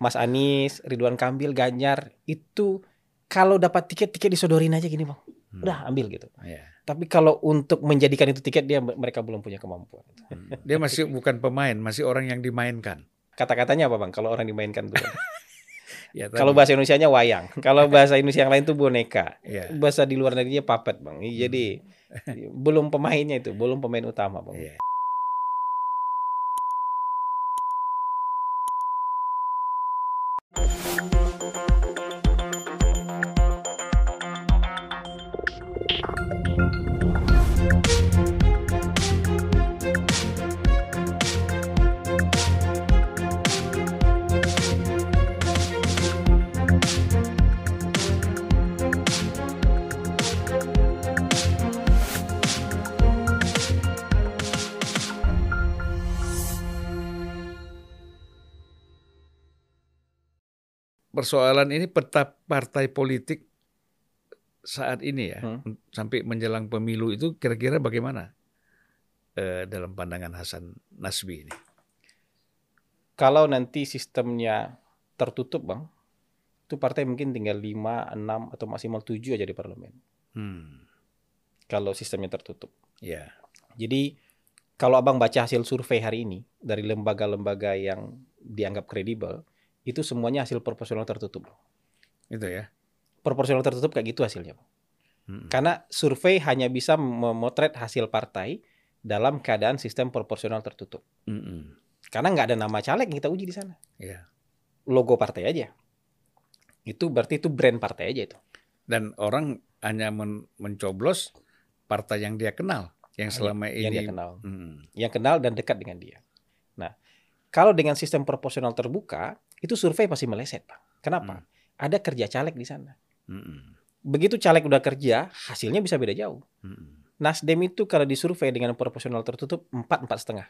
Mas Anies, Ridwan Kambil, Ganjar itu kalau dapat tiket tiket disodorin aja gini bang, Hmm. udah ambil gitu. Iya. Tapi kalau untuk menjadikan itu tiket dia mereka belum punya kemampuan. Hmm. Dia masih bukan pemain, masih orang yang dimainkan. Kata-katanya apa bang? Kalau orang dimainkan tuh. Ya, kalau bahasa Indonesianya wayang, kalau bahasa Indonesia yang lain tuh boneka. Iya. Bahasa di luar negerinya puppet bang. Jadi belum pemainnya itu, belum pemain utama bang. Iya. Persoalan ini peta partai politik saat ini ya, Hmm. sampai menjelang pemilu itu kira-kira bagaimana eh, dalam pandangan Hasan Nasbi ini? Kalau nanti sistemnya tertutup bang, itu partai mungkin tinggal 5, 6 atau maksimal 7 aja di parlemen. Hmm. Kalau sistemnya tertutup. Ya. Jadi kalau abang baca hasil survei hari ini dari lembaga-lembaga yang dianggap kredibel, itu semuanya hasil proporsional tertutup. Itu ya. Proporsional tertutup kayak gitu hasilnya. Hmm. Karena survei hanya bisa memotret hasil partai dalam keadaan sistem proporsional tertutup. Mm-mm. Karena nggak ada nama caleg yang kita uji di sana. Ya. Logo partai aja. Itu berarti itu brand partai aja itu. Dan orang hanya men- mencoblos partai yang dia kenal, yang selama yang ini dia kenal. Hmm. Yang kenal dan dekat dengan dia. Nah, kalau dengan sistem proporsional terbuka, itu survei pasti meleset, Pak. Kenapa? Hmm. Ada kerja caleg di sana. Mm-mm. Begitu caleg udah kerja, hasilnya bisa beda jauh. Mm-mm. Nasdem itu kalau disurvei dengan proporsional tertutup empat empat setengah.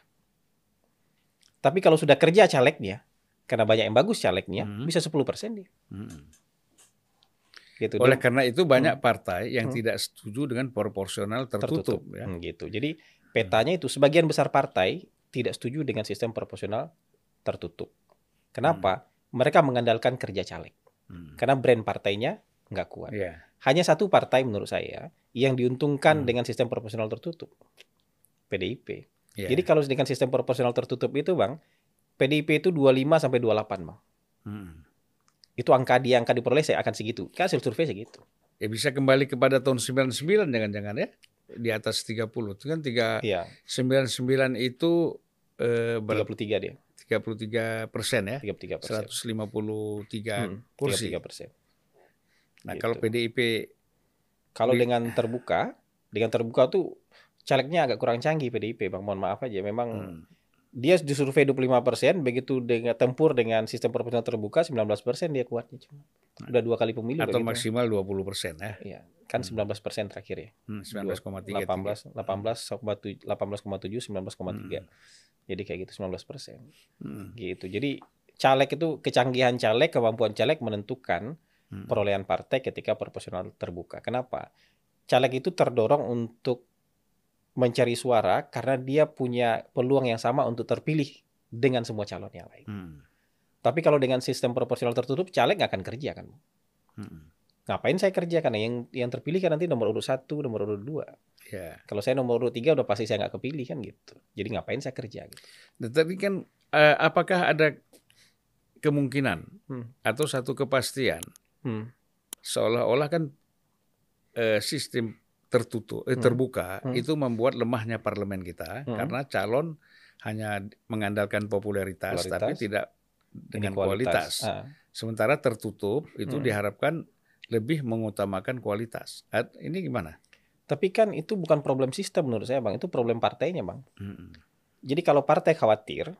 Tapi kalau sudah kerja calegnya, karena banyak yang bagus calegnya, Hmm. bisa 10 persen dia. Mm-mm. Gitu. Oleh Dan karena itu banyak partai yang Hmm. tidak setuju dengan proporsional tertutup. ya. Hmm, gitu. Jadi petanya itu sebagian besar partai tidak setuju dengan sistem proporsional tertutup. Kenapa? Mereka mengandalkan kerja caleg. Hmm. Karena brand partainya nggak kuat. Iya. Hanya satu partai menurut saya yang diuntungkan Hmm. dengan sistem proporsional tertutup. PDIP. Iya. Jadi kalau dengan sistem proporsional tertutup itu, Bang, PDIP itu 25 sampai 28, Bang. Mm. Itu angka dia angka diperoleh saya akan segitu. Kan hasil survei segitu. Ya bisa kembali kepada tahun 99 jangan-jangan ya. Di atas 30. Itu kan tiga, Iya, 99 itu eh, ber- 33 dia. 33 persen ya. 33 persen. 153 Hmm, kursi. 33 persen. Nah Gitu. kalau PDIP Kalau dengan terbuka, dengan terbuka tuh calegnya agak kurang canggih PDIP, Bang. Mohon maaf aja. Memang hmm, dia disurvei 25 persen, begitu dengan tempur dengan sistem proporsional terbuka 19 persen dia kuatnya cuma. Udah dua kali pemilu atau gitu. maksimal 20 persen ya. Iya, kan 19 persen terakhir ya. Hmm, 19,3. 18, 18,7, 18,7, 19,3. Hmm. Jadi kayak gitu 19 persen. Hmm, Gitu. Jadi caleg itu kecanggihan caleg, kemampuan caleg menentukan hmm, perolehan partai ketika proporsional terbuka. Kenapa? Caleg itu terdorong untuk mencari suara karena dia punya peluang yang sama untuk terpilih dengan semua calon yang lain. hmm, Tapi kalau dengan sistem proporsional tertutup, caleg nggak akan kerja kan? hmm. Ngapain saya kerja? Karena yang yang terpilih kan nanti nomor urut satu, nomor urut dua. Ya. Kalau saya nomor urut tiga udah pasti saya nggak kepilih kan gitu. Jadi ngapain saya kerja? Gitu. Nah, Tapi kan eh, apakah ada kemungkinan Hmm. atau satu kepastian Hmm. seolah-olah kan eh, sistem tertutup eh, Hmm. terbuka Hmm. itu membuat lemahnya parlemen kita Hmm. karena calon hanya mengandalkan popularitas, Popularitas. tapi tidak dengan Ini kualitas. Ah. Sementara tertutup itu Hmm. diharapkan lebih mengutamakan kualitas. Ini gimana? Tapi kan itu bukan problem sistem menurut saya bang, itu problem partainya bang. Mm-mm. Jadi kalau partai khawatir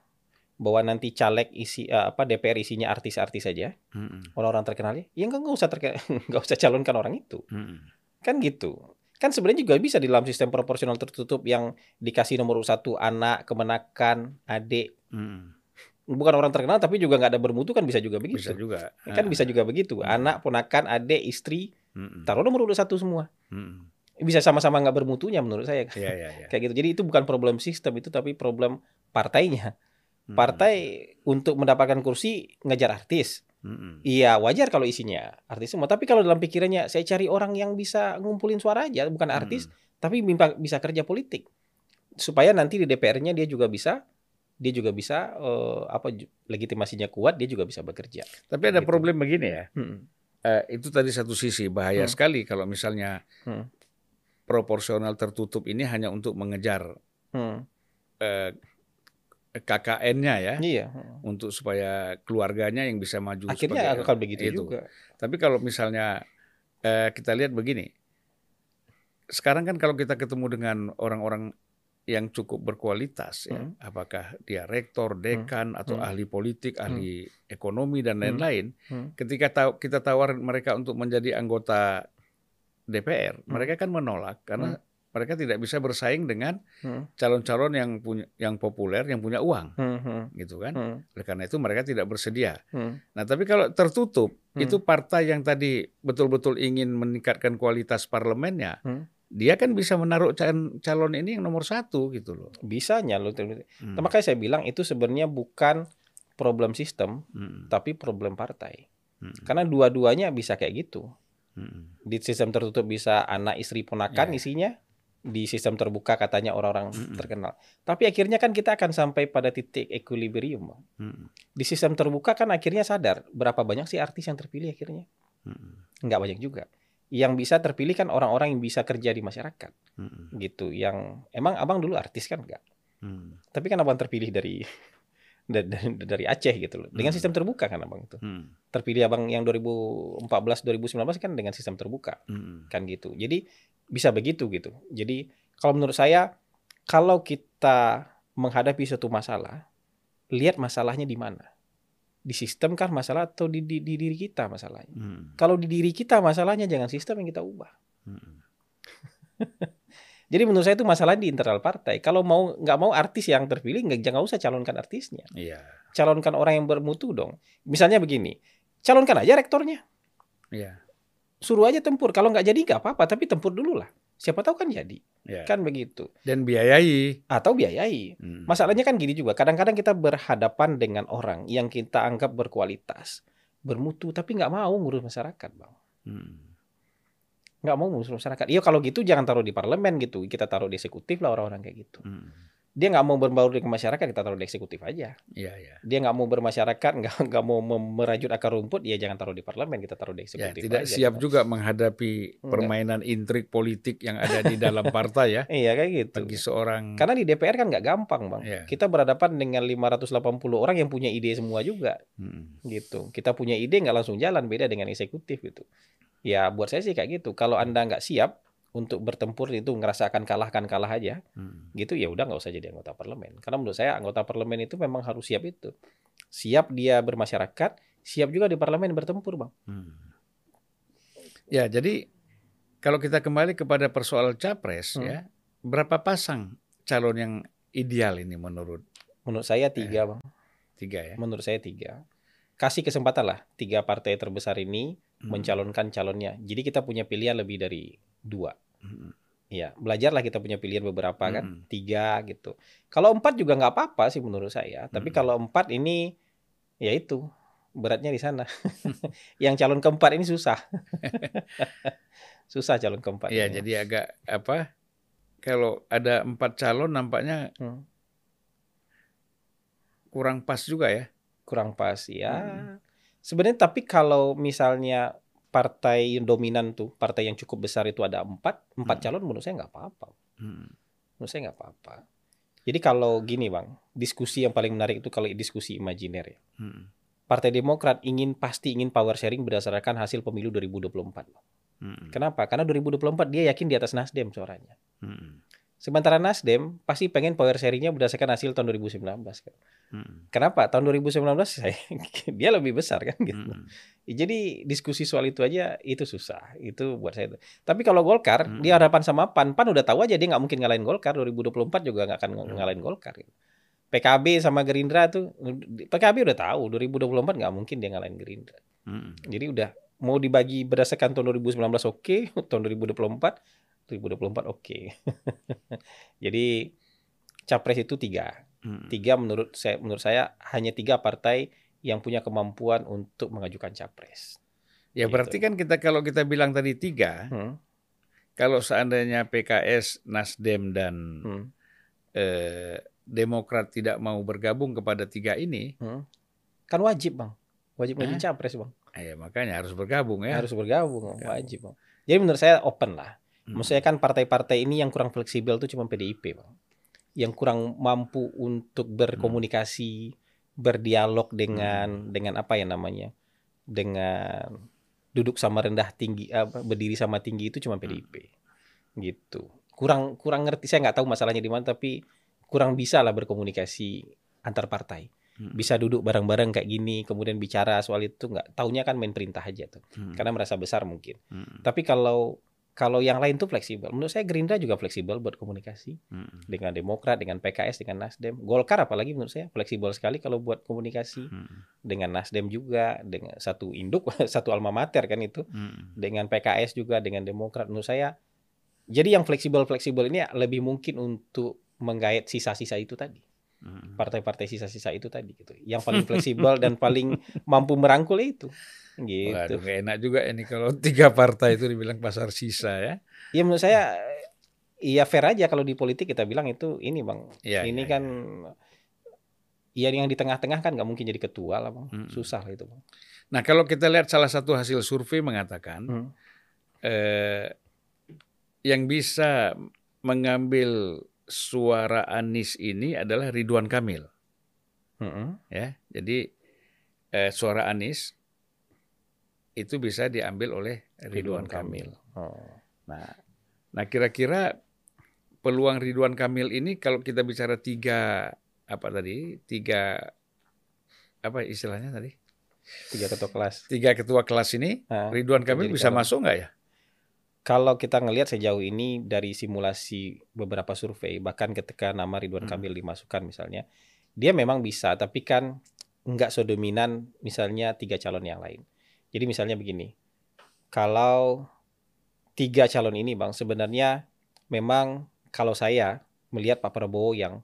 bahwa nanti caleg isi eh, apa DPR isinya artis-artis saja, Mm-mm. orang-orang terkenal ya, ya nggak usah terke- nggak usah calonkan orang itu, Mm-mm. kan gitu. Kan sebenarnya juga bisa di dalam sistem proporsional tertutup yang dikasih nomor satu anak, kemenakan, adik, Mm-mm. Bukan orang terkenal tapi juga nggak ada bermutu kan bisa juga begitu. Bisa juga. Kan bisa juga begitu. Hmm. Anak, ponakan, adik, istri, Mm-mm. taruh nomor urut satu semua. Mm-mm. Bisa sama-sama nggak bermutunya menurut saya. Ya, ya, ya. Kayak gitu. Jadi itu bukan problem sistem itu tapi problem partainya. Hmm. Partai untuk mendapatkan kursi ngejar artis. Hmm. Iya wajar kalau isinya artis semua. Tapi kalau dalam pikirannya saya cari orang yang bisa ngumpulin suara aja, bukan artis, Hmm. tapi bisa kerja politik. Supaya nanti di DPR-nya dia juga bisa, dia juga bisa eh, apa legitimasinya kuat, dia juga bisa bekerja. Tapi ada Gitu. problem begini ya. Hmm. Eh, itu tadi satu sisi bahaya Hmm. sekali kalau misalnya Hmm. proporsional tertutup ini hanya untuk mengejar Hmm. eh, KKN-nya ya, Iya. untuk supaya keluarganya yang bisa maju. Akhirnya sebagai- akan begitu itu. juga. Tapi kalau misalnya eh, kita lihat begini, sekarang kan kalau kita ketemu dengan orang-orang yang cukup berkualitas, ya, Hmm. apakah dia rektor, dekan, atau Hmm. ahli politik, Hmm. ahli ekonomi dan Hmm. lain-lain, Hmm. ketika tahu kita tawarin mereka untuk menjadi anggota DPR, Hmm. mereka kan menolak karena mereka tidak bisa bersaing dengan Hmm. calon-calon yang punya yang populer, yang punya uang, Hmm. Hmm. gitu kan. Hmm. Oleh karena itu mereka tidak bersedia. Hmm. Nah, tapi kalau tertutup, Hmm. itu partai yang tadi betul-betul ingin meningkatkan kualitas parlemennya, Hmm. Dia kan bisa menaruh cal- calon ini yang nomor satu gitu loh. Bisa nyalur. Hmm. Makanya saya bilang itu sebenarnya bukan problem sistem, Hmm. tapi problem partai. Hmm. Karena dua-duanya bisa kayak gitu. Hmm. Di sistem tertutup bisa anak istri ponakan Ya. isinya, di sistem terbuka katanya orang-orang Mm-mm. terkenal. Tapi akhirnya kan kita akan sampai pada titik equilibrium. Hmm. Di sistem terbuka kan akhirnya sadar berapa banyak sih artis yang terpilih akhirnya? Hmm. Nggak banyak juga. Yang bisa terpilih kan orang-orang yang bisa kerja di masyarakat Hmm. gitu. Yang emang abang dulu artis kan enggak? Hmm. Tapi kan abang terpilih dari dari, Aceh gitu loh. Dengan Hmm. sistem terbuka kan abang itu. Hmm. Terpilih abang yang 2014 2019 kan dengan sistem terbuka Hmm. kan gitu. Jadi bisa begitu gitu. Jadi kalau menurut saya kalau kita menghadapi suatu masalah, lihat masalahnya di mana. Di sistem kan masalah atau di, di, di diri kita masalahnya. Hmm. Kalau di diri kita masalahnya jangan sistem yang kita ubah. Hmm. Jadi menurut saya itu masalah di internal partai. Kalau mau nggak mau artis yang terpilih nggak jangan usah calonkan artisnya. Iya. Calonkan orang yang bermutu dong. Misalnya begini, calonkan aja rektornya. Iya. Suruh aja tempur. Kalau nggak jadi nggak apa-apa, tapi tempur dulu lah. Siapa tahu kan jadi. Iya. Kan begitu. Dan biayai. Atau biayai. Hmm. Masalahnya kan gini juga. Kadang-kadang kita berhadapan dengan orang yang kita anggap berkualitas, bermutu, tapi nggak mau ngurus masyarakat, bang. Hmm. Nggak mau ngurus masyarakat. Iya kalau gitu jangan taruh di parlemen gitu. Kita taruh di eksekutif lah orang-orang kayak gitu. Hmm. Dia nggak mau berbaur dengan masyarakat, kita taruh di eksekutif aja. Iya, iya. Dia nggak mau bermasyarakat, nggak nggak mau merajut akar rumput, ya jangan taruh di parlemen, kita taruh di Ya, eksekutif tidak aja. siap gitu. juga menghadapi Enggak. permainan intrik politik yang ada di dalam partai ya. Iya kayak gitu. Bagi seorang Karena di DPR kan nggak gampang bang. Iya. Kita berhadapan dengan 580 orang yang punya ide semua juga. Hmm. gitu. Kita punya ide nggak langsung jalan, beda dengan eksekutif gitu. Ya buat saya sih kayak gitu. Kalau anda nggak siap untuk bertempur itu ngerasakan kalahkan kalah aja, Hmm. gitu ya udah nggak usah jadi anggota parlemen. Karena menurut saya anggota parlemen itu memang harus siap itu, siap dia bermasyarakat, siap juga di parlemen bertempur bang. Hmm. Ya, jadi kalau kita kembali kepada persoalan capres Hmm. ya, berapa pasang calon yang ideal ini menurut Menurut saya tiga bang. tiga ya? Menurut saya tiga. Kasih kesempatan lah tiga partai terbesar ini Hmm. mencalonkan calonnya. Jadi kita punya pilihan lebih dari dua. Hmm. Ya, belajarlah kita punya pilihan beberapa kan, Hmm. tiga gitu. Kalau empat juga nggak apa-apa sih menurut saya. Tapi Hmm. kalau empat ini, ya itu beratnya di sana. Yang calon keempat ini susah, susah calon keempat. Ya, ini. jadi agak apa? Kalau ada empat calon nampaknya Hmm, kurang pas juga ya. kurang pas ya. Hmm. Sebenarnya tapi kalau misalnya partai yang dominan tuh, partai yang cukup besar itu ada empat, empat Hmm. calon menurut saya nggak apa-apa. Hmm. Menurut saya nggak apa-apa. Jadi kalau gini bang, diskusi yang paling menarik itu kalau diskusi imajiner ya. Hmm. Partai Demokrat ingin pasti ingin power sharing berdasarkan hasil pemilu 2024. Hmm. Kenapa? Karena 2024 dia yakin di atas Nasdem suaranya. Hmm. Sementara Nasdem pasti pengen power sharingnya berdasarkan hasil tahun 2019. kan. Hmm. Kenapa? Tahun 2019 saya, dia lebih besar kan gitu. Hmm. Jadi diskusi soal itu aja itu susah. Itu buat saya. Tapi kalau Golkar Hmm. dia harapan sama PAN, PAN udah tahu aja dia nggak mungkin ngalahin Golkar 2024 juga nggak akan ng- ngalahin Golkar. gitu. PKB sama Gerindra tuh PKB udah tahu 2024 nggak mungkin dia ngalahin Gerindra. Hmm. Jadi udah mau dibagi berdasarkan tahun 2019 oke, tahun 2024 2024 oke. Jadi capres itu tiga. Hmm. Tiga menurut saya menurut saya hanya tiga partai yang punya kemampuan untuk mengajukan capres. Ya Gitu. berarti kan kita kalau kita bilang tadi tiga, Hmm. kalau seandainya PKS, Nasdem dan Hmm. eh, Demokrat tidak mau bergabung kepada tiga ini, Hmm. Kan wajib bang, wajib Hah? ngajuin capres bang. ya makanya harus bergabung ya. Harus bergabung. Bergabung. wajib bang. Jadi menurut saya open lah. Hmm. Maksudnya kan partai-partai ini yang kurang fleksibel tuh cuma PDIP, Bang. Yang kurang mampu untuk berkomunikasi, berdialog dengan dengan apa ya namanya? Dengan duduk sama rendah tinggi apa berdiri sama tinggi itu cuma PDIP. Gitu. Kurang kurang ngerti saya nggak tahu masalahnya di mana tapi kurang bisa lah berkomunikasi antar partai. Hmm. Bisa duduk bareng-bareng kayak gini, kemudian bicara soal itu nggak taunya kan main perintah aja tuh. Hmm. Karena merasa besar mungkin. Hmm. Tapi kalau kalau yang lain tuh fleksibel. Menurut saya Gerindra juga fleksibel buat komunikasi Hmm. dengan Demokrat, dengan PKS, dengan Nasdem. Golkar apalagi menurut saya fleksibel sekali kalau buat komunikasi Hmm. dengan Nasdem juga, dengan satu induk, satu alma mater kan itu, Hmm. dengan PKS juga, dengan Demokrat. Menurut saya jadi yang fleksibel-fleksibel ini lebih mungkin untuk menggait sisa-sisa itu tadi. Partai-partai sisa-sisa itu tadi gitu. Yang paling fleksibel dan paling mampu merangkul itu. Gitu. Waduh, enak juga ini kalau tiga partai itu dibilang pasar sisa ya. Ya menurut saya iya fair aja kalau di politik kita bilang itu ini bang. Iya, ini iya, kan ya yang di tengah-tengah kan nggak mungkin jadi ketua lah bang. Mm-mm. Susah lah itu bang. Nah kalau kita lihat salah satu hasil survei mengatakan Hmm. eh, yang bisa mengambil suara Anies ini adalah Ridwan Kamil Mm-mm. ya. Jadi eh, suara Anies itu bisa diambil oleh Ridwan, Kamil. Oh. Nah, nah kira-kira peluang Ridwan Kamil ini kalau kita bicara tiga apa tadi tiga apa istilahnya tadi Tiga ketua kelas. tiga ketua kelas ini Nah, Ridwan Kamil bisa calon. masuk nggak ya? Kalau kita ngelihat sejauh ini dari simulasi beberapa survei, bahkan ketika nama Ridwan Hmm. Kamil dimasukkan misalnya, dia memang bisa, tapi kan nggak sedominan misalnya tiga calon yang lain. Jadi misalnya begini, kalau tiga calon ini bang, sebenarnya memang kalau saya melihat Pak Prabowo yang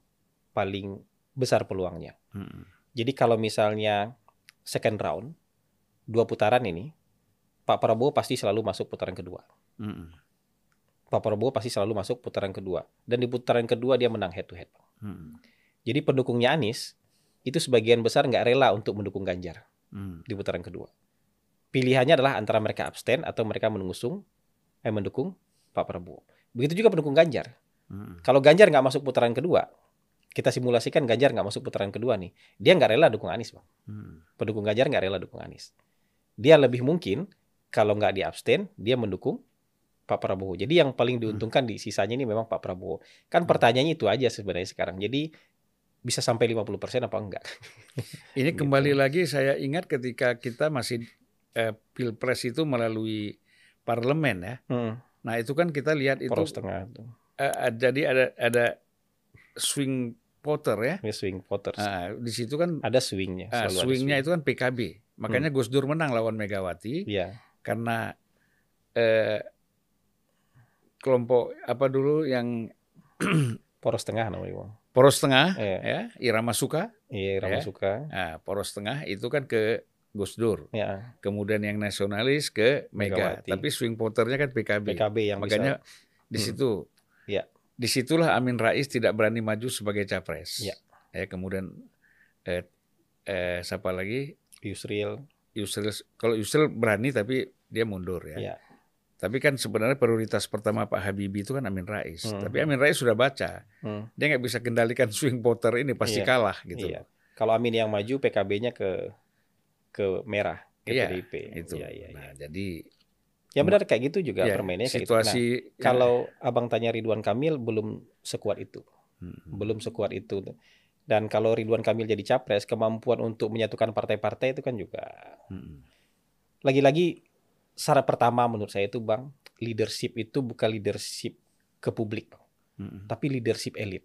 paling besar peluangnya. Hmm. Jadi kalau misalnya second round, dua putaran ini, Pak Prabowo pasti selalu masuk putaran kedua. Hmm. Pak Prabowo pasti selalu masuk putaran kedua. Dan di putaran kedua dia menang head to head. Hmm. Jadi pendukungnya Anies itu sebagian besar nggak rela untuk mendukung Ganjar Hmm. di putaran kedua. Pilihannya adalah antara mereka abstain atau mereka mengusung eh mendukung Pak Prabowo. Begitu juga pendukung Ganjar. Hmm. Kalau Ganjar nggak masuk putaran kedua, kita simulasikan Ganjar nggak masuk putaran kedua nih, dia nggak rela dukung Anies, bang. Hmm. Pendukung Ganjar nggak rela dukung Anies. Dia lebih mungkin kalau nggak di abstain, dia mendukung Pak Prabowo. Jadi yang paling diuntungkan di sisanya ini memang Pak Prabowo. Kan pertanyaannya itu aja sebenarnya sekarang. Jadi bisa sampai 50% apa enggak? Ini Gitu. kembali lagi saya ingat ketika kita masih eh, pilpres itu melalui parlemen ya. Hmm, Nah itu kan kita lihat itu poros tengah tuh. eh, eh, jadi ada ada swing voter ya. Ini swing voters. Nah, di situ kan ada swingnya. ah, swingnya swing. itu kan PKB. Makanya Gus Dur menang lawan Megawati Iya. Karena eh, kelompok apa dulu yang poros tengah namanya poros tengah Iya. ya Irama Suka. Iya, Rama Ya. suka. Nah, poros tengah itu kan ke Gus Dur. Ya, Kemudian yang nasionalis ke Mega. Megawati. Tapi swing voternya kan PKB. PKB yang Makanya bisa. di Hmm. situ. Iya. Di situlah Amin Rais tidak berani maju sebagai capres. Iya. Ya, kemudian eh, eh, siapa lagi? Yusril. Yusril. Kalau Yusril berani tapi dia mundur ya. Iya. Tapi kan sebenarnya prioritas pertama Pak Habibie itu kan Amin Rais. Hmm. Tapi Amin Rais sudah baca. Hmm, Dia nggak bisa kendalikan swing voter ini pasti Iya. kalah gitu. Iya. Kalau Amin yang maju, PKB-nya ke ke merah, ke Iya, PDIP. Itu. Iya, iya, iya. Nah, jadi Ya benar kayak gitu juga ya, permainnya kayak gitu. situasi Nah, kalau Abang tanya Ridwan Kamil belum sekuat itu. Hmm. Belum sekuat itu. Dan kalau Ridwan Kamil jadi capres, kemampuan untuk menyatukan partai-partai itu kan juga Hmm. lagi-lagi syarat pertama menurut saya itu Bang, leadership itu bukan leadership ke publik, Bang, Hmm. tapi leadership elit.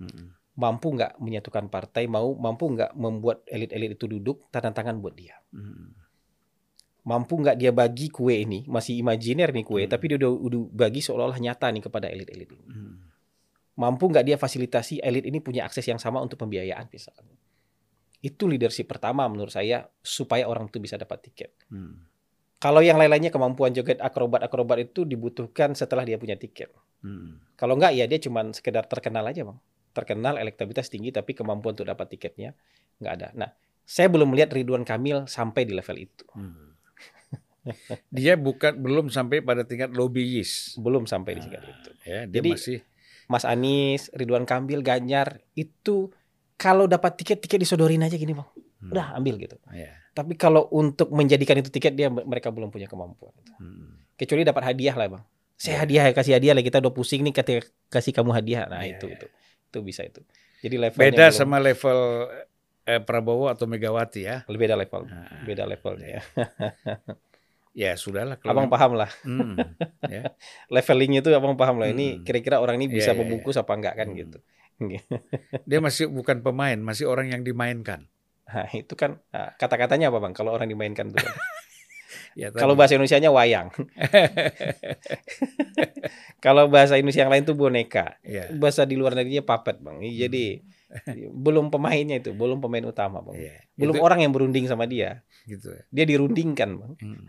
Hmm. Mampu nggak menyatukan partai, mau mampu nggak membuat elit-elit itu duduk tanda tangan buat dia. Hmm. mampu nggak dia bagi kue ini masih imajiner nih kue Hmm. tapi dia udah, udah bagi seolah-olah nyata nih kepada elit-elit ini Hmm. Mampu nggak dia fasilitasi elit ini punya akses yang sama untuk pembiayaan misalnya. Itu leadership pertama menurut saya supaya orang itu bisa dapat tiket. Hmm. Kalau yang lain-lainnya kemampuan joget akrobat-akrobat itu dibutuhkan setelah dia punya tiket. Hmm. Kalau nggak ya dia cuma sekedar terkenal aja bang. Terkenal elektabilitas tinggi tapi kemampuan untuk dapat tiketnya nggak ada. Nah saya belum melihat Ridwan Kamil sampai di level itu. Hmm. Dia bukan belum sampai pada tingkat lobbyis. Belum sampai di tingkat Ah, itu. Ya, dia Jadi, masih Mas Anies, Ridwan Kamil, Ganjar itu kalau dapat tiket tiket disodorin aja gini bang. Hmm. Udah ambil gitu. ya. Tapi kalau untuk menjadikan itu tiket dia mereka belum punya kemampuan. Hmm. Kecuali dapat hadiah lah bang. Saya Ya. hadiah ya kasih hadiah lah kita udah pusing nih ketika kasih kamu hadiah. Nah Ya, itu ya. itu itu bisa itu. Jadi levelnya Beda belum- sama level eh, Prabowo atau Megawati ya. lebih beda level, Nah, beda levelnya ya. ya sudahlah kalau Abang paham lah Hmm, ya. levelingnya itu abang paham lah. Ini Hmm. kira-kira orang ini Iya, bisa iya, membungkus apa enggak kan Hmm. gitu. Dia masih bukan pemain, masih orang yang dimainkan. Nah, itu kan ah, kata-katanya apa bang? Kalau orang dimainkan tuh. Ya, Kalau bahasa Indonesia-nya wayang. Kalau bahasa Indonesia yang lain tuh boneka. ya, Bahasa di luar negerinya puppet bang. Hmm. Jadi belum pemainnya itu, belum pemain utama bang. ya. Belum Itu orang yang berunding sama dia. gitu. ya. Dia dirundingkan bang. Hmm.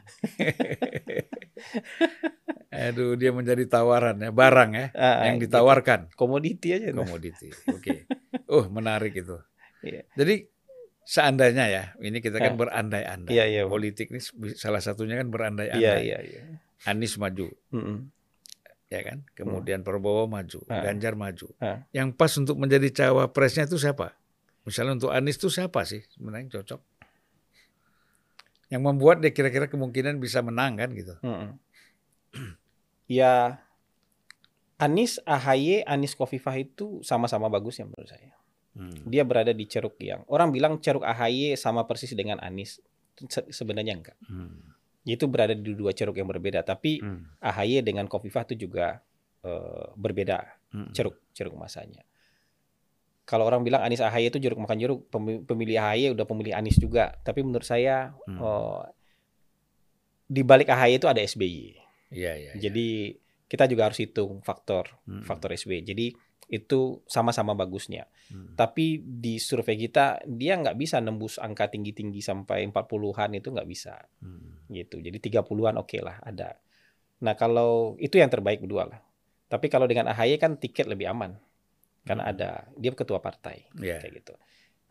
Aduh, dia menjadi tawaran ya, barang ya, Ah, yang gitu. ditawarkan. Komoditi aja. nah. komoditi. Oke. Oh, menarik itu. Iya. Jadi seandainya ya, ini kita kan Ah. berandai-andai. Iya. Bang. Politik ini salah satunya kan berandai-andai. Iya iya iya. Anies maju, Mm-mm. ya kan? Kemudian Prabowo maju, Ah. Ganjar maju. Ah. Yang pas untuk menjadi cawapresnya itu siapa? Misalnya untuk Anies itu siapa sih sebenarnya yang cocok? Yang membuat dia kira-kira kemungkinan bisa menang kan gitu. Mm-mm. Ya Anies, AHY, Anies Kofifah itu sama-sama bagus ya menurut saya. Hmm. Dia berada di ceruk yang orang bilang ceruk AHY sama persis dengan Anies. Se- Sebenarnya enggak. Hmm. Itu berada di dua ceruk yang berbeda. Tapi Hmm. AHY dengan Kofifah itu juga eh, berbeda Hmm. ceruk ceruk masanya. Kalau orang bilang Anies AHY itu jeruk makan jeruk, pemi- pemilih AHY udah pemilih Anies juga. Tapi menurut saya Hmm. eh, di balik AHY itu ada SBY. Iya, iya. iya. Jadi kita juga harus hitung faktor Hmm. faktor SBY. Jadi itu sama-sama bagusnya. Hmm. Tapi di survei kita dia nggak bisa nembus angka tinggi-tinggi sampai 40-an itu nggak bisa Hmm. gitu. Jadi 30-an oke lah ada. Nah, kalau itu yang terbaik berdua lah. Tapi kalau dengan AHY kan tiket lebih aman. Karena Hmm. ada dia ketua partai Iya. kayak gitu.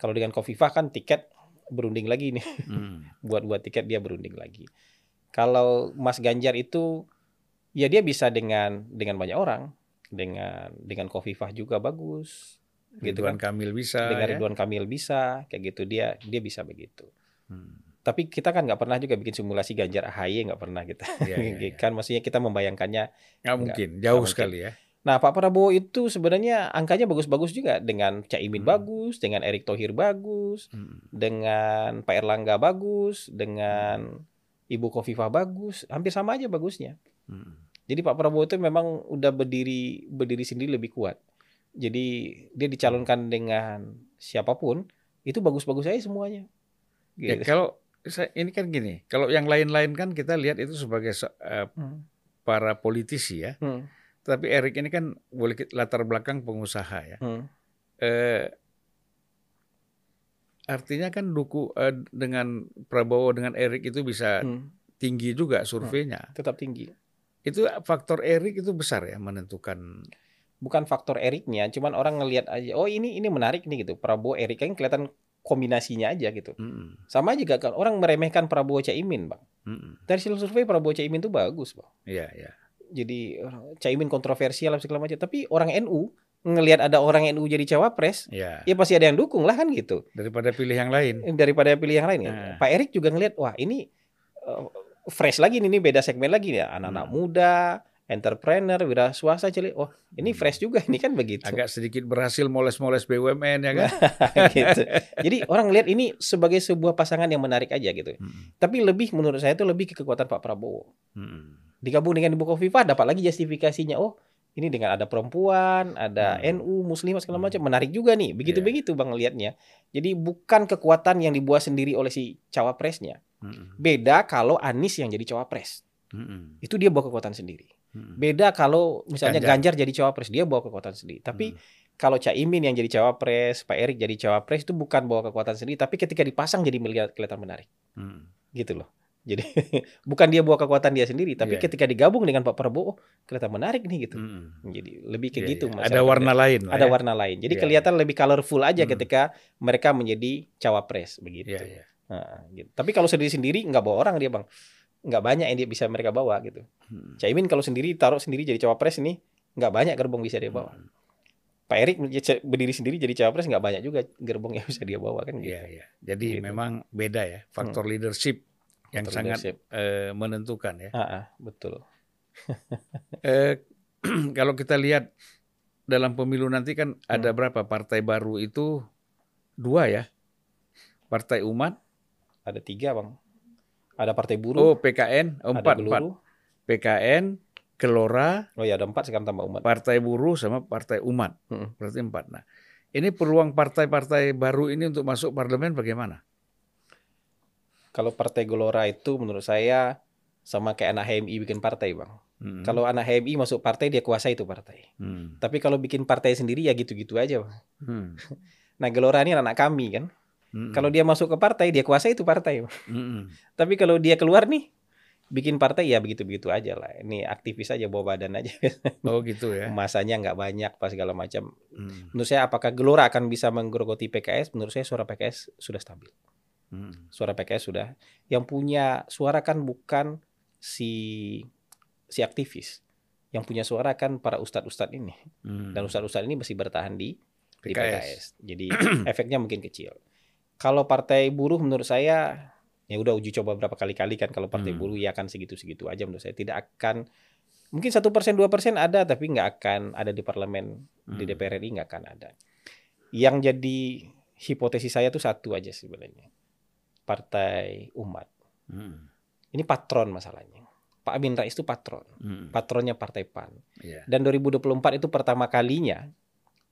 Kalau dengan Kofifah kan tiket berunding lagi nih. Hmm. buat buat tiket dia berunding lagi. Kalau Mas Ganjar itu ya dia bisa dengan dengan banyak orang, dengan dengan Kofifah juga bagus, gitu Ridwan kan. Kamil bisa. Dengan ya. Ridwan Kamil bisa, kayak gitu dia dia bisa begitu. Hmm. Tapi kita kan nggak pernah juga bikin simulasi Ganjar AHY nggak pernah kita. Iya, iya, iya. kan maksudnya kita membayangkannya. Nggak mungkin, jauh mungkin. sekali ya. Nah Pak Prabowo itu sebenarnya angkanya bagus-bagus juga dengan Caimin Hmm. bagus, dengan Erick Thohir bagus, Hmm. dengan Pak Erlangga bagus, dengan Ibu Kofifah bagus, hampir sama aja bagusnya. Hmm. Jadi Pak Prabowo itu memang udah berdiri berdiri sendiri lebih kuat. Jadi dia dicalonkan dengan siapa pun itu bagus-bagus aja semuanya. Ya Gitu. kalau saya- ini kan gini, kalau yang lain-lain kan kita lihat itu sebagai se- eh, Hmm. para politisi ya. Hmm. Tapi Erik ini kan boleh latar belakang pengusaha ya. Hmm. Eh, artinya kan duku eh, dengan Prabowo dengan Erik itu bisa Hmm. tinggi juga surveinya. Tetap tinggi. Itu faktor Erik itu besar ya menentukan. Bukan faktor Eriknya, cuman orang ngelihat aja, oh ini ini menarik nih gitu. Prabowo Erik kan kelihatan kombinasinya aja gitu. Mm-mm, Sama juga kan orang meremehkan Prabowo Caimin, Bang. mm-mm. Dari hasil survei Prabowo Caimin itu bagus, Bang. Iya, iya. jadi orang- Caimin kontroversial segala macam. Tapi orang NU ngelihat ada orang NU jadi cawapres, Iya. ya pasti ada yang dukung lah kan gitu. Daripada pilih yang lain. Daripada pilih yang lain. Nah. Pak Erik juga ngelihat, wah ini uh, fresh lagi nih, ini beda segmen lagi nih. Anak-anak Hmm. muda, entrepreneur, wira swasta cilik. Oh ini Hmm. fresh juga, ini kan begitu. Agak sedikit berhasil moles-moles BUMN ya kan. gitu. Jadi orang ngelihat ini sebagai sebuah pasangan yang menarik aja gitu. Mm-mm, Tapi lebih menurut saya itu lebih ke kekuatan Pak Prabowo. mm-mm. digabung dengan Ibu Kofifah dapat lagi justifikasinya oh ini dengan ada perempuan ada Hmm. NU Muslimah segala Hmm. macam menarik juga nih begitu begitu bang lihatnya jadi bukan kekuatan yang dibuat sendiri oleh si cawapresnya Mm-mm, beda kalau Anies yang jadi cawapres mm-mm. itu dia bawa kekuatan sendiri Hmm. Beda kalau misalnya Ganjar. Ganjar, jadi cawapres, dia bawa kekuatan sendiri. Tapi Hmm. kalau Caimin yang jadi cawapres, Pak Erik jadi cawapres itu bukan bawa kekuatan sendiri, tapi ketika dipasang jadi melihat kelihatan menarik, Hmm. gitu loh. Jadi bukan dia bawa kekuatan dia sendiri, tapi Iya. ketika digabung dengan Pak Prabowo, oh, kelihatan menarik nih gitu. Hmm. Jadi lebih ke Iya, gitu. iya. masalah Ada warna kerja. lain. ada ya. warna lain. Jadi Iya, kelihatan lebih colorful aja Hmm. ketika mereka menjadi cawapres begitu. Iya, iya. Nah, gitu. Tapi kalau sendiri-sendiri nggak bawa orang dia bang, nggak banyak yang dia bisa mereka bawa gitu. Hmm. Caimin kalau sendiri taruh sendiri jadi cawapres ini nggak banyak gerbong bisa dia bawa. Hmm. Pak Erik berdiri sendiri jadi cawapres nggak banyak juga gerbong yang bisa dia bawa kan gitu. Iya, iya. Jadi Gitu. memang beda ya faktor leadership yang sangat eh, menentukan ya. Ah, ah, betul. Eh, kalau kita lihat dalam pemilu nanti kan ada Hmm. berapa partai baru itu dua ya. Partai Umat, Ada tiga bang. Ada Partai Buruh, oh PKN, oh, ada empat, empat. PKN, Kelora, Oh ya ada empat sekarang tambah umat. Partai Buruh sama Partai Umat. Mm. Berarti empat. Nah, ini peluang partai-partai baru ini untuk masuk parlemen bagaimana? Kalau Partai Gelora itu menurut saya sama kayak anak HMI bikin partai bang. Hmm. Kalau anak HMI masuk partai dia kuasai itu partai. Hmm. Tapi kalau bikin partai sendiri ya gitu-gitu aja bang. Hmm. Nah Gelora ini anak kami kan. Hmm. Kalau dia masuk ke partai dia kuasai itu partai. Bang. Hmm. Tapi kalau dia keluar nih bikin partai ya begitu-begitu aja lah. Ini aktivis aja bawa badan aja. Oh gitu ya. Masanya nggak banyak pas segala macam. Hmm. Menurut saya apakah Gelora akan bisa menggerogoti PKS? Menurut saya suara PKS sudah stabil. Hmm. Suara PKS sudah. Yang punya suara kan bukan si si aktivis. Yang punya suara kan para ustadz-ustadz ini. Hmm. Dan ustadz-ustadz ini masih bertahan di di PKS. PKS. Jadi efeknya mungkin kecil. Kalau partai buruh menurut saya ya udah uji coba berapa kali-kali kan kalau partai Hmm. buruh ya akan segitu-segitu aja menurut saya tidak akan mungkin satu persen dua persen ada tapi nggak akan ada di parlemen di Hmm. DPR RI nggak akan ada. Yang jadi hipotesis saya tuh satu aja sebenarnya partai umat Hmm. ini patron masalahnya. Pak Amin Rais itu patron, Hmm. patronnya partai PAN. Iya. Dan 2024 itu pertama kalinya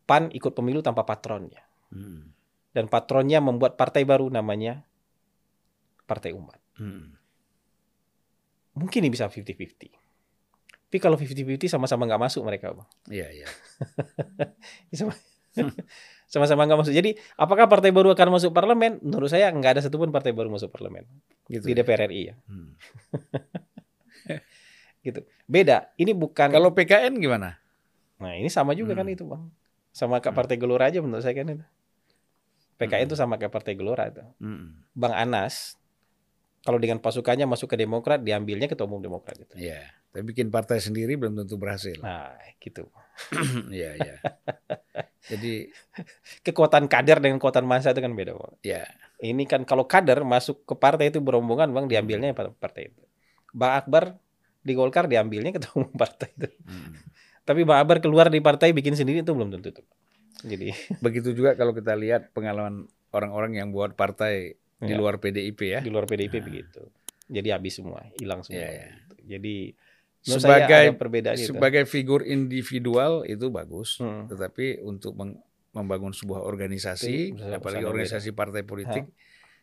PAN ikut pemilu tanpa patronnya. Hmm. dan patronnya membuat partai baru namanya Partai Umat. Hmm. Mungkin ini bisa 50-50. Tapi kalau 50-50 sama-sama nggak masuk mereka, Bang. Iya, iya. Sama- Sama-sama nggak masuk. Jadi, apakah partai baru akan masuk parlemen? Menurut saya nggak ada satupun partai baru masuk parlemen Gitu. di ya. DPR RI ya. Hmm. Gitu. Beda. Ini bukan. Kalau PKN gimana? Nah, ini sama juga kan Hmm. itu, Bang. Sama kayak Hmm. Partai Gelora aja menurut saya kan itu. PKN Hmm. itu sama kayak Partai Gelora itu. Hmm. Bang Anas kalau dengan pasukannya masuk ke Demokrat diambilnya ketua umum Demokrat gitu. Iya. Tapi bikin partai sendiri belum tentu berhasil. Nah, gitu. Iya, iya. Jadi, Kekuatan kader dengan kekuatan massa itu kan beda, Bang. ya. Ini kan kalau kader masuk ke partai itu berombongan, Bang, diambilnya pada partai itu. Bang Akbar di Golkar diambilnya ketua umum partai itu. Hmm. Tapi Bang Akbar keluar di partai bikin sendiri itu belum tentu tuh. Jadi Begitu juga kalau kita lihat pengalaman orang-orang yang buat partai di Ya. luar PDIP ya. di luar PDIP Nah. begitu. Jadi habis semua, hilang semua. Iya, iya. Jadi menurut Sebagai perbedaan itu. sebagai figur individual itu bagus, Hmm. tetapi untuk meng- membangun sebuah organisasi, Itu apalagi organisasi partai politik,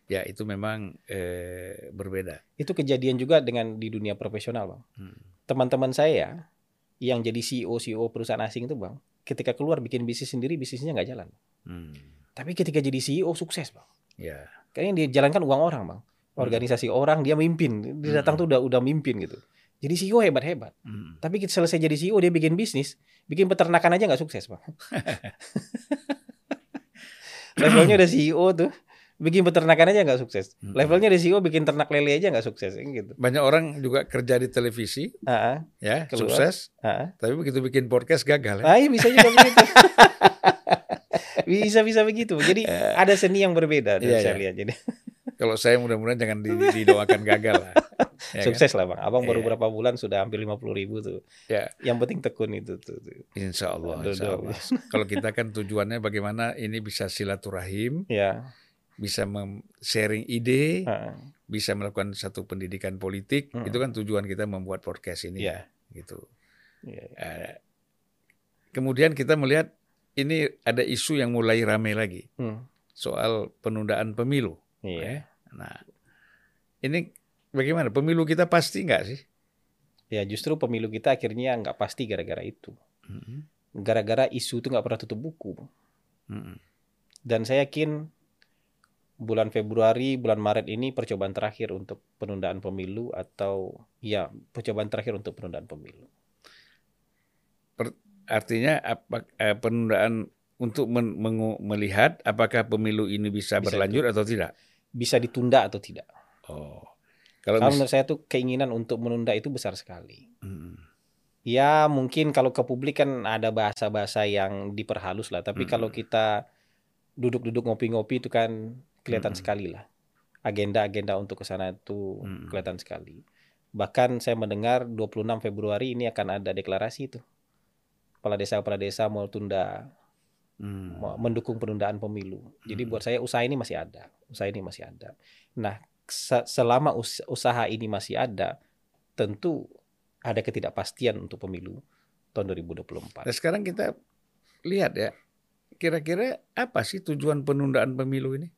ya itu memang eh, berbeda. Itu kejadian juga dengan di dunia profesional, Bang. Hmm. Teman-teman saya yang jadi CEO CEO perusahaan asing itu, Bang, ketika keluar bikin bisnis sendiri, bisnisnya nggak jalan. Hmm. Tapi ketika jadi CEO sukses, Bang. Ya, Kayaknya dia jalankan uang orang, Bang. Organisasi orang dia mimpin. Dia datang Hmm. tuh udah udah mimpin gitu. Jadi CEO hebat-hebat. Hmm. Tapi kita selesai jadi CEO dia bikin bisnis, bikin peternakan aja nggak sukses, Bang. Levelnya udah CEO tuh, bikin peternakan aja nggak sukses. Hmm. Levelnya udah CEO bikin ternak lele aja nggak sukses, gitu. banyak orang juga kerja di televisi, Ah, ya Keluar. sukses, ah. tapi begitu bikin podcast gagal. Ya. Ah, iya, bisa juga begitu. bisa bisa begitu. Jadi ada seni yang berbeda dari saya iya. lihat. Jadi Kalau saya mudah-mudahan jangan di- didoakan gagal lah. Ya kan? sukses lah bang. Abang baru Iya. berapa bulan sudah hampir 50 ribu tuh. Ya. Yang penting tekun itu tuh. tuh. Insya Allah. Aduh, insya. Allah. Kalau kita kan tujuannya bagaimana ini bisa silaturahim, Ya. bisa sharing ide, ah, bisa melakukan satu pendidikan politik. Hmm. Itu kan tujuan kita membuat podcast ini. Iya. Gitu. Iya. Eh, kemudian kita melihat ini ada isu yang mulai ramai lagi Hmm. soal penundaan pemilu. Iya. Nah, ini bagaimana? Pemilu kita pasti nggak sih? Ya justru pemilu kita akhirnya nggak pasti gara-gara itu. Gara-gara isu itu nggak pernah tutup buku. Dan saya yakin bulan Februari, bulan Maret ini percobaan terakhir untuk penundaan pemilu atau ya percobaan terakhir untuk penundaan pemilu. Artinya apa eh, penundaan untuk men- mengu- melihat apakah pemilu ini bisa, Bisa berlanjut atau tidak. Bisa ditunda atau tidak? Oh. Kalau mis- menurut saya tuh keinginan untuk menunda itu besar sekali. Mm-mm. Ya mungkin kalau ke publik kan ada bahasa-bahasa yang diperhalus lah. Tapi Mm-mm. kalau kita duduk-duduk ngopi-ngopi itu kan kelihatan Mm-mm. sekali lah. Agenda-agenda untuk ke sana itu Mm-mm. kelihatan sekali. Bahkan saya mendengar 26 Februari ini akan ada deklarasi itu. Kepala desa-kepala desa mau tunda, Mm. mau mendukung penundaan pemilu. Jadi Mm-mm. buat saya usaha ini masih ada. Usaha ini masih ada. Nah, selama us- usaha ini masih ada, tentu ada ketidakpastian untuk pemilu tahun 2024. Nah, sekarang kita lihat ya, kira-kira apa sih tujuan penundaan pemilu ini?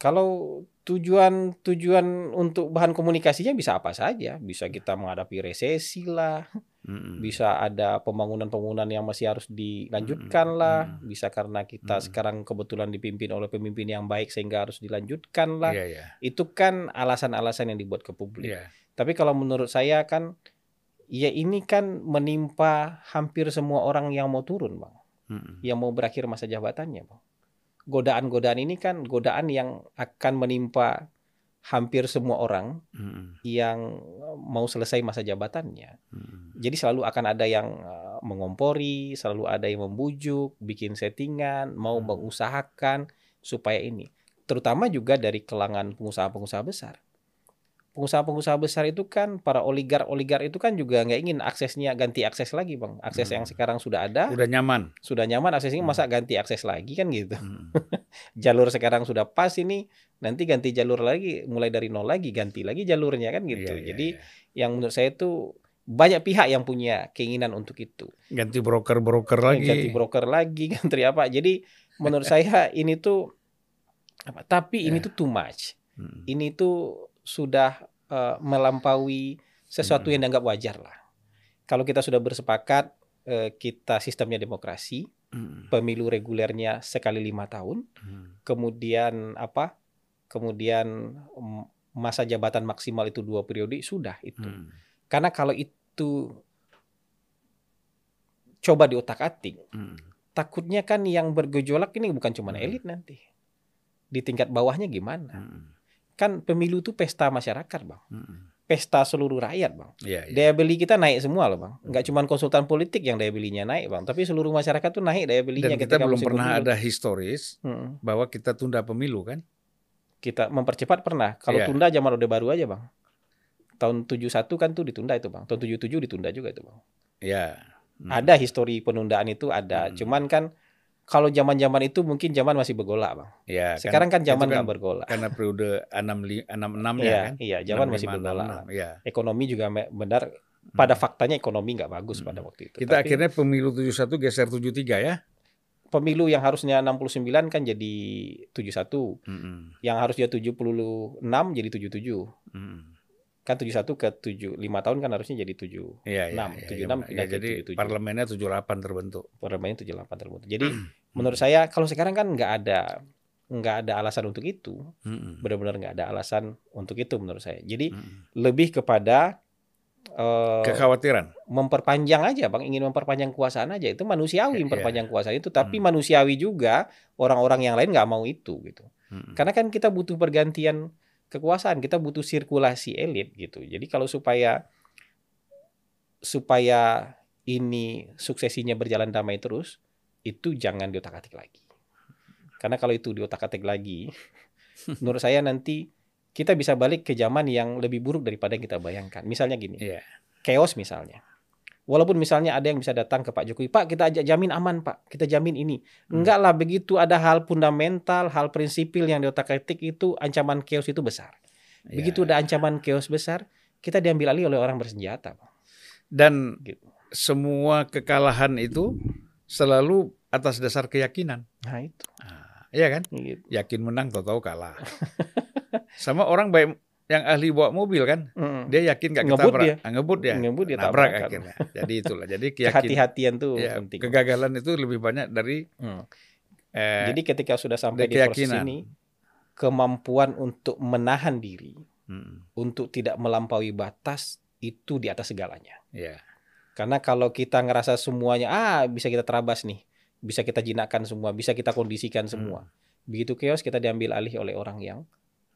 Kalau tujuan tujuan untuk bahan komunikasinya bisa apa saja, bisa kita menghadapi resesi lah, Mm-mm. bisa ada pembangunan-pembangunan yang masih harus dilanjutkan lah, Mm-mm. bisa karena kita Mm-mm. sekarang kebetulan dipimpin oleh pemimpin yang baik sehingga harus dilanjutkan lah. Iya, iya. Itu kan alasan-alasan yang dibuat ke publik. Iya. Tapi kalau menurut saya kan ya ini kan menimpa hampir semua orang yang mau turun, Bang. Mm-mm. Yang mau berakhir masa jabatannya, Bang. Godaan-godaan ini kan godaan yang akan menimpa hampir semua orang Mm-mm. yang mau selesai masa jabatannya. Mm-mm. Jadi selalu akan ada yang uh, mengompori, selalu ada yang membujuk, bikin settingan, mau Hmm. mengusahakan supaya ini. Terutama juga dari kalangan pengusaha-pengusaha besar. Pengusaha-pengusaha besar itu kan para oligar-oligar itu kan juga nggak ingin aksesnya ganti akses lagi, bang. Akses Hmm. yang sekarang sudah ada, Udah nyaman. sudah nyaman aksesnya Hmm. masa ganti akses lagi kan gitu. Mm-mm. Jalur sekarang sudah pas ini, nanti ganti jalur lagi, mulai dari nol lagi, ganti lagi jalurnya kan gitu. Iya, iya, Jadi iya. yang menurut saya itu banyak pihak yang punya keinginan untuk itu. ganti broker-broker lagi. Ganti broker lagi, ganti apa. Jadi menurut saya ini tuh apa? Tapi ini Ya. tuh too much. Mm. Ini tuh sudah eh, melampaui sesuatu Hmm. yang dianggap wajar lah. Kalau kita sudah bersepakat eh, kita sistemnya demokrasi, Mm. pemilu regulernya sekali lima tahun, Mm. kemudian apa? Kemudian masa jabatan maksimal itu dua periode sudah itu. Mm. Karena kalau itu coba diotak-atik, Mm. takutnya kan yang bergejolak ini bukan cuma Hmm. elit nanti. Di tingkat bawahnya gimana? Mm. Kan pemilu itu pesta masyarakat, Bang. Mm. Pesta seluruh rakyat, Bang. Iya, iya. Daya beli kita naik semua loh, Bang. Nggak Hmm. cuma konsultan politik yang daya belinya naik, Bang. Tapi seluruh masyarakat tuh naik daya belinya Dan kita belum pernah pemilu. ada historis Mm-mm. bahwa kita tunda pemilu kan? Kita mempercepat pernah. Kalau Iya. tunda zaman Orde Baru aja, Bang. Tahun 71 kan tuh ditunda itu, Bang. Tahun 77 ditunda juga itu, Bang. Ya. Mm. Ada histori penundaan itu ada. Hmm. Cuman kan kalau zaman-zaman itu mungkin zaman masih bergolak, Bang. Ya, Sekarang kan zaman itu nggak bergolak. karena periode 66 ya Iya, kan? iya, zaman masih 65, bergolak. 66, Iya. Ekonomi juga benar pada Hmm. faktanya ekonomi nggak bagus Hmm. pada waktu itu. Kita Tapi akhirnya pemilu 71 geser 73 ya. Pemilu yang harusnya 69 kan jadi 71, Mm-mm. yang harusnya 76 jadi 77. Mm-mm. Kan 71 ke 7 5 tahun kan harusnya jadi 7. Iya, iya, Enam, iya, 76 iya, pindah iya, jadi 77. parlemennya 78 terbentuk. Parlemennya 78 terbentuk. Jadi Hmm. menurut saya kalau sekarang kan nggak ada nggak ada alasan untuk itu. Mm-mm. Benar-benar nggak ada alasan untuk itu menurut saya. Jadi Mm-mm. lebih kepada eh, Kekhawatiran. memperpanjang aja bang ingin memperpanjang kekuasaan aja itu manusiawi Iya. memperpanjang kekuasaan itu tapi Hmm. manusiawi juga orang-orang yang lain nggak mau itu gitu Mm-mm. karena kan kita butuh pergantian kekuasaan kita butuh sirkulasi elit gitu jadi kalau supaya supaya ini suksesinya berjalan damai terus itu jangan diotak-atik lagi karena kalau itu diotak-atik lagi menurut saya nanti kita bisa balik ke zaman yang lebih buruk daripada yang kita bayangkan misalnya gini Iya. chaos misalnya. Walaupun misalnya ada yang bisa datang ke Pak Jokowi, Pak kita ajak jamin aman Pak, kita jamin ini. Hmm. Enggak lah begitu ada hal fundamental, hal prinsipil yang diotak-atik itu ancaman chaos itu besar. Begitu Iya. ada ancaman chaos besar, kita diambil alih oleh orang bersenjata. Pak. Dan Gitu. semua kekalahan itu selalu atas dasar keyakinan. Nah itu. Ah, Iya kan? Gitu. Yakin menang tahu-tahu kalah. Sama orang baik yang ahli bawa mobil kan, Mm. dia yakin nggak Ngebut ketabrak, dia. Ah, ngebut dia, Ngebut dia nabrak tabrakan. akhirnya. Jadi itulah. Jadi Kehati-hatian tuh ya, penting. kegagalan itu lebih banyak dari Hmm. eh, Jadi ketika sudah sampai di proses ini, kemampuan untuk menahan diri, mm, untuk tidak melampaui batas itu di atas segalanya. ya, Karena kalau kita ngerasa semuanya ah bisa kita terabas nih, bisa kita jinakkan semua, bisa kita kondisikan semua. Begitu chaos kita diambil alih oleh orang yang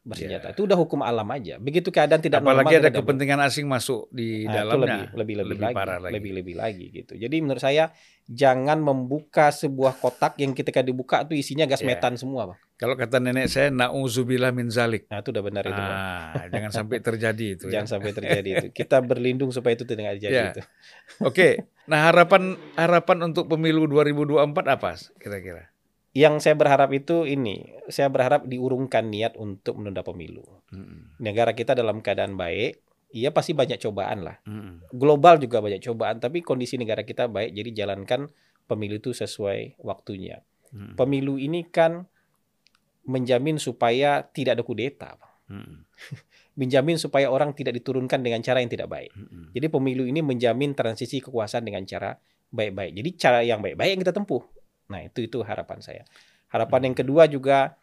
bersenjata. Ya. Itu udah hukum alam aja. Begitu keadaan tidak normal apalagi ada kepentingan asing masuk di Nah, itu dalamnya, lebih lebih lebih, lagi, parah lagi. lebih lebih lagi gitu. Jadi menurut saya jangan membuka sebuah kotak yang ketika dibuka tuh isinya gas Ya. metan semua, Bang. Kalau kata nenek saya, nauzubillah min zalik. Nah, itu udah benar itu, Bang. Ah, jangan sampai terjadi itu. ya. Jangan sampai terjadi itu. Kita berlindung supaya itu tidak terjadi Ya. itu. Oke, nah harapan harapan untuk pemilu 2024 apa kira-kira? Yang saya berharap itu ini, saya berharap diurungkan niat untuk menunda pemilu. Negara kita dalam keadaan baik, iya pasti banyak cobaan lah. Global juga banyak cobaan, tapi kondisi negara kita baik, jadi jalankan pemilu itu sesuai waktunya. Pemilu ini kan menjamin supaya tidak ada kudeta, menjamin supaya orang tidak diturunkan dengan cara yang tidak baik. Jadi pemilu ini menjamin transisi kekuasaan dengan cara baik-baik. Jadi cara yang baik-baik yang kita tempuh. Nah, itu itu harapan saya. Harapan yang kedua juga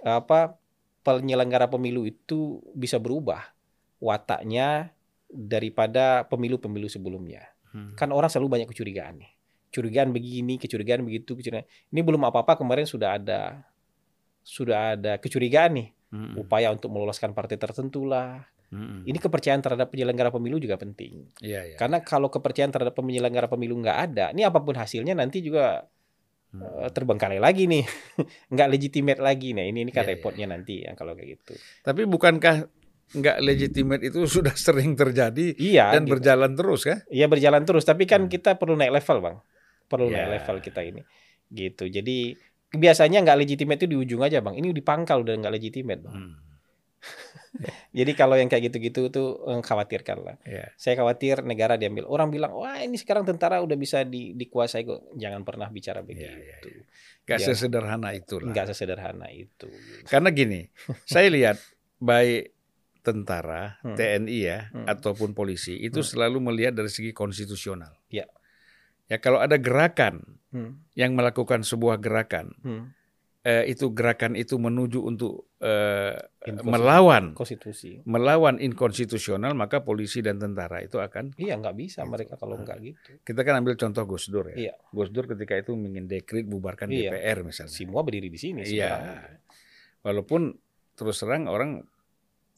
apa penyelenggara pemilu itu bisa berubah wataknya daripada pemilu-pemilu sebelumnya. mm. Kan orang selalu banyak kecurigaan nih. Curigaan begini, kecurigaan begitu, kecurigaan. Ini belum apa-apa kemarin sudah ada sudah ada kecurigaan nih, Mm, upaya untuk meloloskan partai tertentu lah. mm, Ini kepercayaan terhadap penyelenggara pemilu juga penting. Iya, iya. Karena kalau kepercayaan terhadap penyelenggara pemilu nggak ada, ini apa pun hasilnya nanti juga Mm. eh, terbengkalai lagi nih, nggak legitimate lagi. Nah ini ini kan Iya, iya. repotnya nanti ya kalau kayak gitu. Tapi bukankah nggak legitimate itu sudah sering terjadi Iya. dan gitu. berjalan terus kan? Iya berjalan terus, tapi kan Hmm. kita perlu naik level bang, perlu Ya. naik level kita ini, gitu. Jadi biasanya nggak legitimate itu di ujung aja bang. Ini di pangkal udah nggak legitimate bang. Mm, Jadi kalau yang kayak gitu-gitu tuh khawatirkan lah. iya. Saya khawatir negara diambil. Orang bilang, wah ini sekarang tentara udah bisa di, dikuasai kok. Jangan pernah bicara begitu. iya, iya. Nggak Ya. sesederhana itulah. Nggak sesederhana itu. Karena gini, saya lihat baik tentara, Hmm. TNI ya, Hmm. ataupun polisi itu Hmm. selalu melihat dari segi konstitusional. Ya. Ya kalau ada gerakan Hmm. yang melakukan sebuah gerakan, Hmm. eh, itu gerakan itu menuju untuk eh, melawan konstitusi. melawan inkonstitusional, maka polisi dan tentara itu akan Iya nggak bisa Gitu. mereka kalau nggak gitu. kita kan ambil contoh Gus Dur ya. Iya. Gus Dur ketika itu ingin dekrit bubarkan Iya. DPR misalnya. Semua berdiri di sini. Iya. sekarang. Walaupun terus terang orang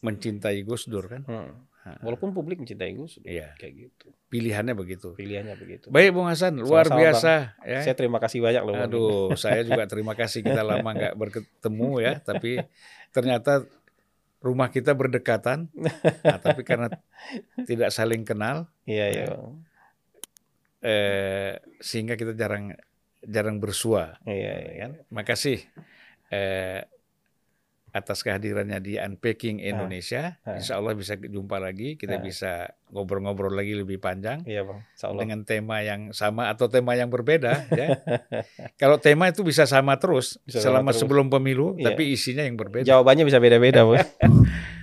mencintai Gus Dur kan. Hmm. Walaupun publik mencintai Gus, Iya. kayak gitu. Pilihannya begitu. Pilihannya begitu. Baik Bung Hasan, luar Sama-sama, biasa ya. Saya terima kasih banyak loh. Aduh, saya juga terima kasih kita lama nggak bertemu ya, tapi ternyata rumah kita berdekatan, nah, tapi karena tidak saling kenal, Iya iya. Ya. Eh, sehingga kita jarang jarang bersua. Iya iya kan. Makasih eh, atas kehadirannya di Unpacking Indonesia. ah. Insya Allah bisa jumpa lagi, kita Ah. bisa ngobrol-ngobrol lagi lebih panjang. Iya bang. Insya Allah. dengan tema yang sama atau tema yang berbeda ya. Kalau tema itu bisa sama terus Bisa sama selama terus. sebelum pemilu Iya. tapi isinya yang berbeda. Jawabannya bisa beda-beda.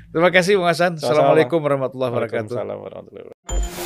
Terima kasih Bung Hasan. Assalamualaikum warahmatullahi wabarakatuh. Waalaikumsalam warahmatullahi wabarakatuh.